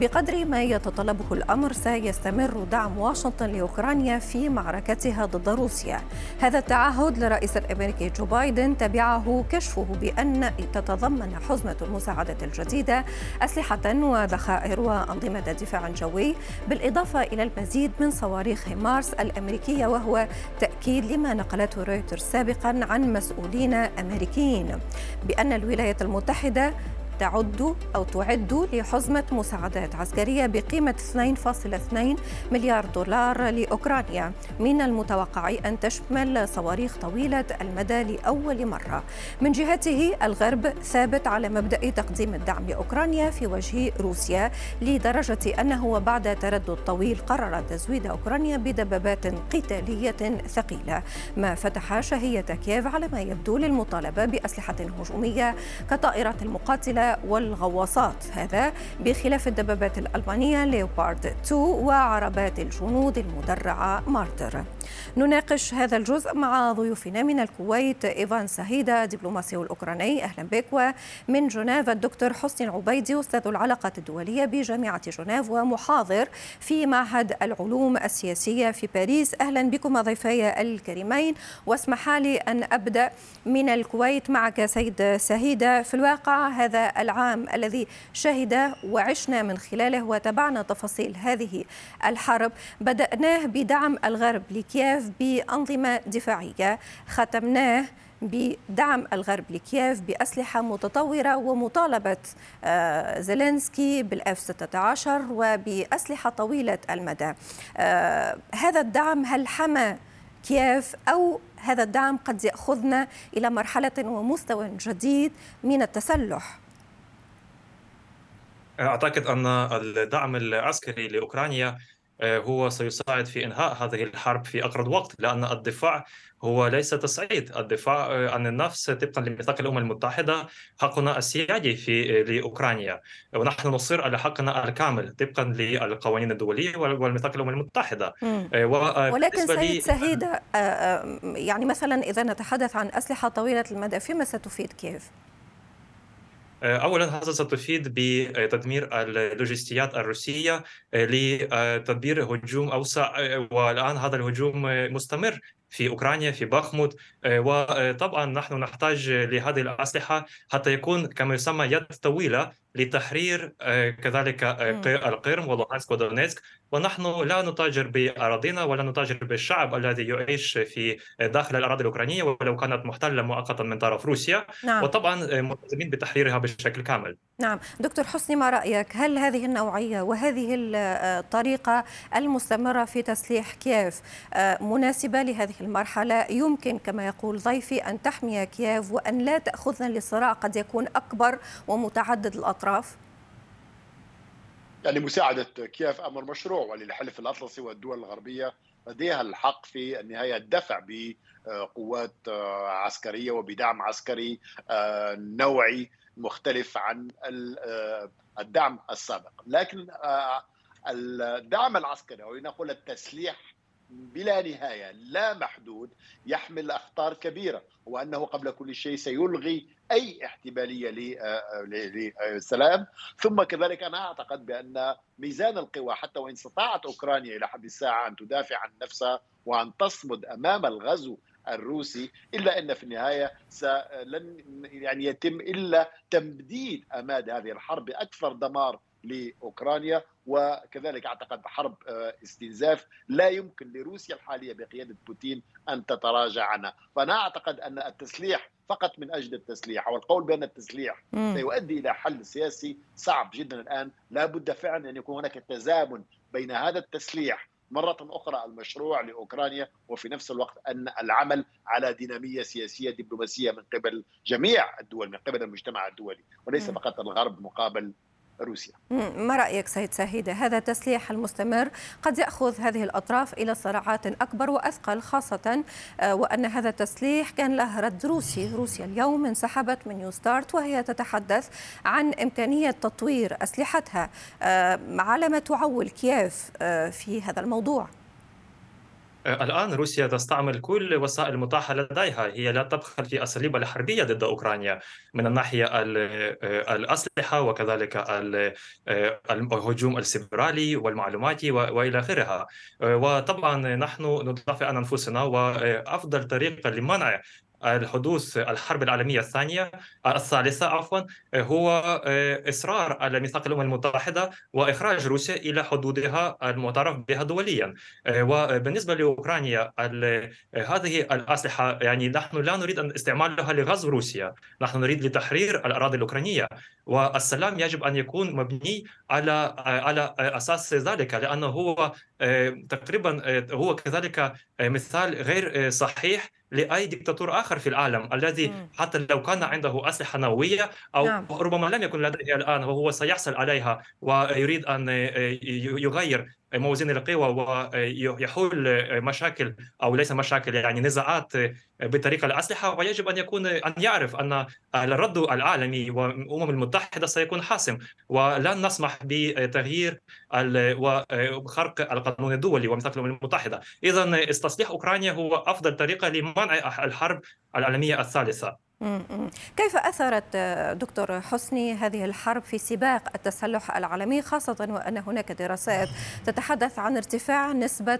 بقدر ما يتطلبه الأمر سيستمر دعم واشنطن لأوكرانيا في معركتها ضد روسيا. هذا التعهد للرئيس الأمريكي جو بايدن تبعه كشفه بأن تتضمن حزمة المساعدة الجديدة أسلحة وذخائر وأنظمة دفاع جوي بالإضافة إلى المزيد من صواريخ مارس الأمريكية وهو تأكيد لما نقلته رويترز سابقا عن مسؤولين أمريكيين بأن الولايات المتحدة تعد أو تعد لحزمة مساعدات عسكرية بقيمة 2.2 مليار دولار لأوكرانيا. من المتوقع أن تشمل صواريخ طويلة المدى لأول مرة. من جهته الغرب ثابت على مبدأ تقديم الدعم لأوكرانيا في وجه روسيا لدرجة أنه وبعد تردد طويل قرر تزويد أوكرانيا بدبابات قتالية ثقيلة. ما فتح شهية كييف على ما يبدو للمطالبة بأسلحة هجومية كطائرات المقاتلة والغواصات. هذا بخلاف الدبابات الألمانية ليوبارد 2 وعربات الجنود المدرعة مارتر. نناقش هذا الجزء مع ضيوفنا من الكويت إيفان سهيدة دبلوماسي الأوكراني. أهلا بك. ومن جنيف الدكتور حسني العبيدي أستاذ العلاقات الدولية بجامعة جنيف ومحاضر في معهد العلوم السياسية في باريس. أهلا بكم ضيفي الكريمين. واسمح لي أن أبدأ من الكويت معك سيد سهيدة. في الواقع هذا العام الذي شهد وعشنا من خلاله وتابعنا تفاصيل هذه الحرب. بدأناه بدعم الغرب لكييف بأنظمة دفاعية. ختمناه بدعم الغرب لكييف بأسلحة متطورة ومطالبة آه، زيلينسكي بالإف 16 وبأسلحة طويلة المدى. آه، هذا الدعم هل حمى كييف أو هذا الدعم قد يأخذنا إلى مرحلة ومستوى جديد من التسلح؟ أعتقد أن الدعم العسكري لأوكرانيا آه، هو سيساعد في إنهاء هذه الحرب في أقرب وقت لأن الدفاع هو ليس تصعيد الدفاع آه، عن النفس طبقا لميثاق الأمم المتحدة حقنا السيادي في آه، لأوكرانيا. ونحن نصر على حقنا الكامل طبقا للقوانين الدولية والميثاق الأمم المتحدة. ولكن سيد سهيدة يعني مثلا إذا نتحدث عن أسلحة طويلة المدى فيما ستفيد كيف؟ اولا هذا ستفيد بتدمير اللوجستيات الروسية لتدبير هجوم أوسع والآن هذا الهجوم مستمر في أوكرانيا في باخمود وطبعا نحن نحتاج لهذه الأسلحة حتى يكون كما يسمى يد طويلة لتحرير كذلك القرم ولوهانسك ودونيتسك ونحن لا نتاجر بأراضينا ولا نتاجر بالشعب الذي يعيش في داخل الأراضي الأوكرانية ولو كانت محتلة مؤقتا من طرف روسيا. نعم. وطبعا ملتزمين بتحريرها بشكل كامل. نعم. دكتور حسني ما رأيك؟ هل هذه النوعية وهذه الطريقة المستمرة في تسليح كييف مناسبة لهذه المرحلة؟ يمكن كما يقول ضيفي أن تحمي كييف وأن لا تأخذنا لصراع قد يكون أكبر ومتعدد الأطراف؟ يعني مساعدة كييف أمر مشروع وللحلف الأطلسي والدول الغربية لديها الحق في النهاية الدفع بقوات عسكرية وبدعم عسكري نوعي مختلف عن الدعم السابق. لكن الدعم العسكري أو لنقول التسليح بلا نهاية لا محدود يحمل أخطار كبيرة وأنه قبل كل شيء سيلغي أي احتمالية للسلام. ثم كذلك أنا أعتقد بأن ميزان القوى حتى وإن استطاعت أوكرانيا إلى حد الساعة أن تدافع عن نفسها وأن تصمد أمام الغزو الروسي إلا أن في النهاية لن يعني يتم إلا تمديد أماد هذه الحرب بأكثر دمار لأوكرانيا وكذلك أعتقد حرب آه، استنزاف لا يمكن لروسيا الحالية بقيادة بوتين أن تتراجع عنها، فأنا أعتقد أن التسليح فقط من أجل التسليح أو القول بأن التسليح سيؤدي إلى حل سياسي صعب جدا الآن، لا بد فعلا أن يكون هناك تزامن بين هذا التسليح مرة أخرى المشروع لأوكرانيا وفي نفس الوقت أن العمل على دينامية سياسية دبلوماسية من قبل جميع الدول من قبل المجتمع الدولي وليس فقط الغرب مقابل روسيا. ما رأيك سيد سهيدة هذا التسليح المستمر قد يأخذ هذه الأطراف إلى صراعات أكبر وأثقل خاصة آه، وأن هذا التسليح كان له رد روسي. روسيا اليوم انسحبت من نيو ستارت وهي تتحدث عن إمكانية تطوير أسلحتها آه، على ما تعول كييف آه، في هذا الموضوع. الآن روسيا تستعمل كل الوسائل المتاحة لديها. هي لا تبخل في أساليبها الحربية ضد أوكرانيا. من الناحية الأسلحة وكذلك الهجوم السيبرالي والمعلوماتي وإلى آخرها. وطبعا نحن ندافع عن أنفسنا وأفضل طريقة لمنع الحدوث الحرب العالمية الثانية الثالثة عفوا هو إصرار على ميثاق الأمم المتحدة وإخراج روسيا إلى حدودها المعترف بها دوليا. وبالنسبة لأوكرانيا هذه الأسلحة يعني نحن لا نريد أن استعمالها لغزو روسيا نحن نريد لتحرير الأراضي الأوكرانية. والسلام يجب أن يكون مبني على على أساس ذلك لأنه هو تقريبا هو كذلك مثال غير صحيح لأي دكتاتور آخر في العالم الذي حتى لو كان عنده أسلحة نووية أو نعم. ربما لم يكن لديه الآن وهو سيحصل عليها ويريد أن يغير موازين القوى ويحول مشاكل أو ليس مشاكل يعني نزاعات بطريقة الأسلحة ويجب أن يكون أن يعرف أن الرد العالمي والأمم المتحدة سيكون حاسم. ولن نسمح بتغيير وخرق القانون الدولي وميثاق الأمم المتحدة. اذا استصلاح أوكرانيا هو أفضل طريقة لمنع الحرب العالمية الثالثة. كيف أثرت دكتور حسني هذه الحرب في سباق التسلح العالمي خاصة وأن هناك دراسات تتحدث عن ارتفاع نسبة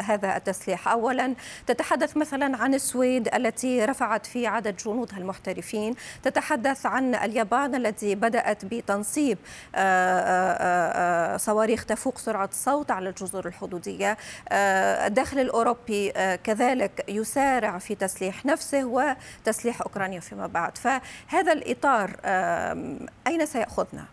هذا التسليح؟ أولا تتحدث مثلا عن السويد التي رفعت في عدد جنودها المحترفين تتحدث عن اليابان التي بدأت بتنصيب صواريخ تفوق سرعة الصوت على الجزر الحدودية. الداخل الأوروبي كذلك يسارع في تسليح نفسه وتسليح تسليح أوكرانيا فيما بعد فهذا الإطار أين سيأخذنا؟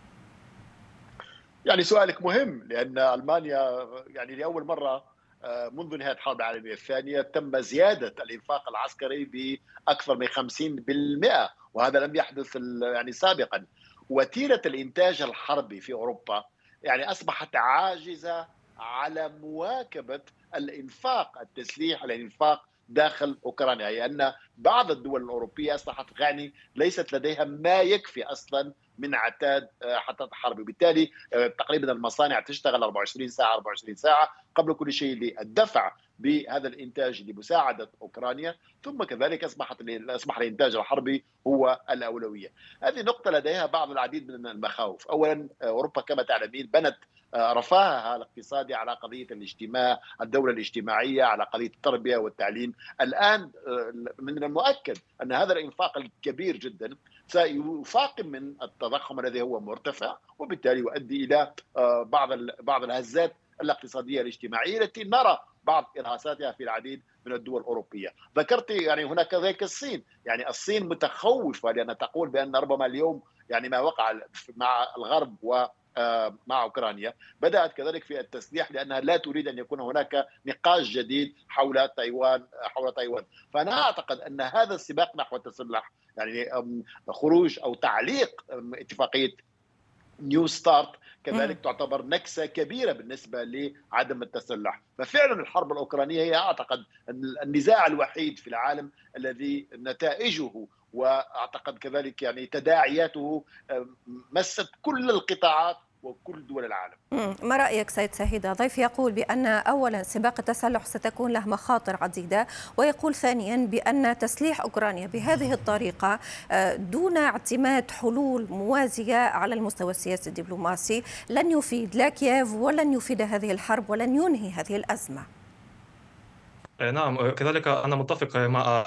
يعني سؤالك مهم لأن ألمانيا يعني لأول مرة آه، منذ نهاية الحرب العالمية الثانية تم زيادة الإنفاق العسكري بأكثر من 50% وهذا لم يحدث يعني سابقا وتيرة الإنتاج الحربي في أوروبا يعني أصبحت عاجزة على مواكبة الإنفاق التسليح الإنفاق داخل أوكرانيا اي ان بعض الدول الأوروبية اصبحت غاني ليست لديها ما يكفي أصلا من عتاد آه، حتى الحرب وبالتالي آه، تقريبا المصانع تشتغل 24 ساعة 24 ساعة قبل كل شيء للدفع بهذا الإنتاج لمساعدة أوكرانيا. ثم كذلك أصبحت أصبح الإنتاج الحربي هو الأولوية. هذه نقطة لديها بعض العديد من المخاوف، اولا آه، أوروبا كما تعلمين بنت رفاهها الاقتصادي على قضية الاجتماع، الدولة الاجتماعية، على قضية التربية والتعليم، الآن من المؤكد أن هذا الإنفاق الكبير جدا سيفاقم من التضخم الذي هو مرتفع وبالتالي يؤدي إلى آه، بعض بعض الهزات الاقتصادية الاجتماعية التي نرى بعض إرهاصاتها في العديد من الدول الأوروبية، ذكرت يعني هناك كذلك الصين، يعني الصين متخوفة لأن تقول بأن ربما اليوم يعني ما وقع مع الغرب و مع أوكرانيا. بدأت كذلك في التسليح لأنها لا تريد أن يكون هناك نقاش جديد حول تايوان حول تايوان. فأنا أعتقد أن هذا السباق نحو التسلح يعني خروج أو تعليق اتفاقية نيو ستارت كذلك. تعتبر نكسة كبيرة بالنسبة لعدم التسلح. ففعلا الحرب الأوكرانية هي أعتقد النزاع الوحيد في العالم الذي نتائجه وأعتقد كذلك يعني تداعياته مست كل القطاعات وكل دول العالم. ما رأيك سيد سهيدة؟ ضيف يقول بأن أولا سباق التسلح ستكون له مخاطر عديدة ويقول ثانيا بأن تسليح أوكرانيا بهذه الطريقة آه، دون اعتماد حلول موازية على المستوى السياسي الدبلوماسي لن يفيد لا كييف ولن يفيد هذه الحرب ولن ينهي هذه الأزمة. آه، نعم. آه، كذلك أنا متفق مع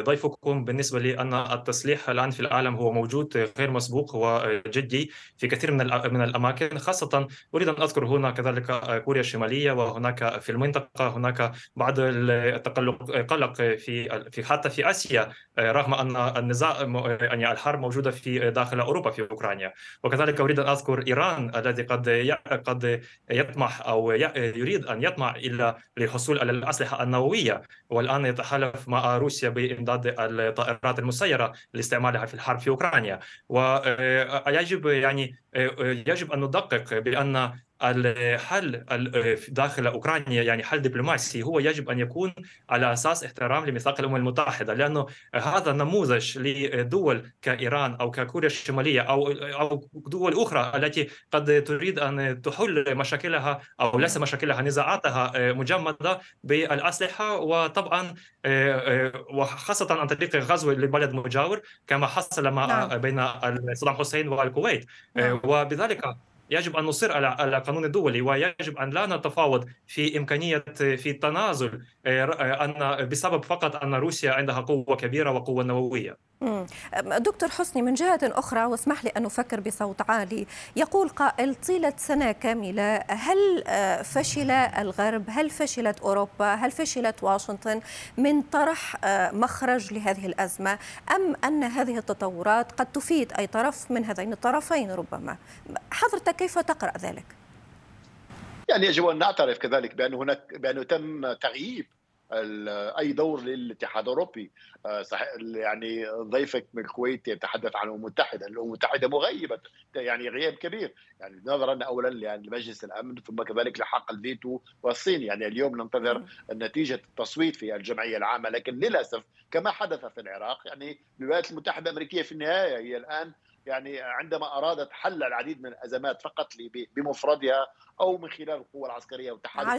ضيفكم بالنسبة لي أن التسليح الآن في العالم هو موجود غير مسبوق وجدي في كثير من من الأماكن. خاصة أريد أن أذكر هنا كذلك كوريا الشمالية وهناك في المنطقة هناك بعض التقلق قلق في في حتى في آسيا رغم أن النزاع يعني الحرب موجودة في داخل أوروبا في أوكرانيا. وكذلك أريد أن أذكر إيران الذي قد قد يطمح أو يريد أن يطمع إلى للحصول على الأسلحة النووية النووية والآن يتحالف مع روسيا بإمداد الطائرات المسيرة لاستعمالها في الحرب في أوكرانيا. ويجب يعني يجب أن ندقق بأن الحل داخل أوكرانيا يعني حل دبلوماسي هو يجب أن يكون على أساس احترام لميثاق الأمم المتحدة لأنه هذا نموذج لدول كإيران أو ككوريا الشمالية أو أو دول أخرى التي قد تريد أن تحل مشاكلها أو ليس مشاكلها نزاعاتها مجمدة بالأسلحة وطبعا وخاصة عن طريق غزو لبلد مجاور كما حصل مع نعم. بين صدام حسين والكويت نعم. وبذلك يجب أن نصر على القانون الدولي ويجب أن لا نتفاوض في إمكانية في التنازل ان بسبب فقط أن روسيا عندها قوة كبيرة وقوة نووية. دكتور حسني من جهة أخرى واسمح لي أن نفكر بصوت عالي. يقول قائل طيلة سنة كاملة هل آه، فشل الغرب؟ هل فشلت أوروبا؟ هل فشلت واشنطن؟ من طرح آه، مخرج لهذه الأزمة أم أن هذه التطورات قد تفيد أي طرف من هذين الطرفين ربما؟ حضرتك كيف تقرأ ذلك؟ يعني يجب أن نعترف كذلك بأن هناك بانه تم تغييب أي دور للاتحاد الأوروبي. آه، صحيح يعني ضيفك من الكويت يتحدث عن الامم المتحده، الأمم المتحدة مغيبة يعني غياب كبير. يعني نظرا اولا لمجلس الأمن ثم كذلك لحق الفيتو والصين. يعني اليوم ننتظر نتيجة التصويت في الجمعية العامة لكن للأسف كما حدث في العراق يعني الولايات المتحدة الأمريكية في النهاية هي الآن يعني عندما ارادت حل العديد من الأزمات فقط بمفردها أو من خلال القوة العسكرية والتحالفات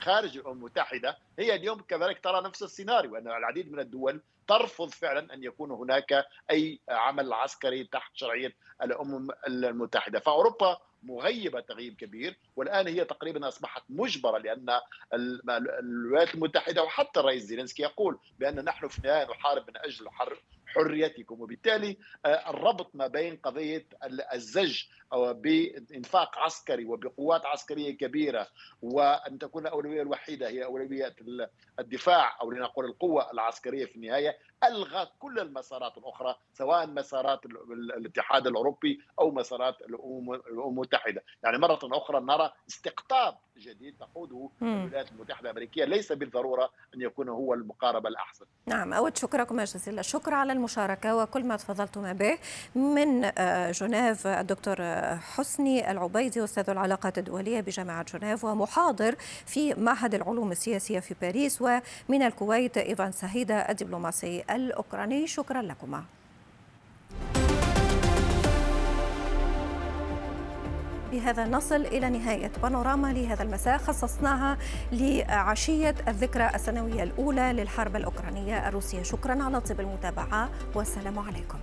خارج الامم المتحده هي اليوم كذلك ترى نفس السيناريو أن العديد من الدول ترفض فعلا أن يكون هناك أي عمل عسكري تحت شرعية الأمم المتحدة. فأوروبا مغيبة تغييب كبير والآن هي تقريبا أصبحت مجبرة لأن الولايات المتحدة وحتى الرئيس زيلينسكي يقول بأن نحن في النهاية نحارب من أجل حريتكم. وبالتالي آه، الربط ما بين قضية الزج بإنفاق عسكري وبقوات عسكرية كبيرة وأن تكون الأولوية الوحيدة هي أولوية الدفاع أو لنقول القوة العسكرية في النهاية ألغى كل المسارات الأخرى سواء مسارات الاتحاد الأوروبي أو مسارات الامم المتحدة، يعني مرة أخرى نرى استقطاب جديد تقوده الولايات المتحدة الأمريكية. ليس بالضرورة أن يكون هو المقاربه الأحسن. نعم أود شكركم جزيلا الشكر على المشاركة وكل ما تفضلتم به من آه، جنيف الدكتور حسني العبيدي أستاذ العلاقات الدولية بجامعة جنيف ومحاضر في معهد العلوم السياسية في باريس ومن الكويت إيفان سهيدا الدبلوماسي الأوكراني شكرا لكما. بهذا نصل إلى نهاية بانوراما لهذا المساء. خصصناها لعشية الذكرى السنوية الأولى للحرب الأوكرانية الروسية. شكرا على طيب المتابعة والسلام عليكم.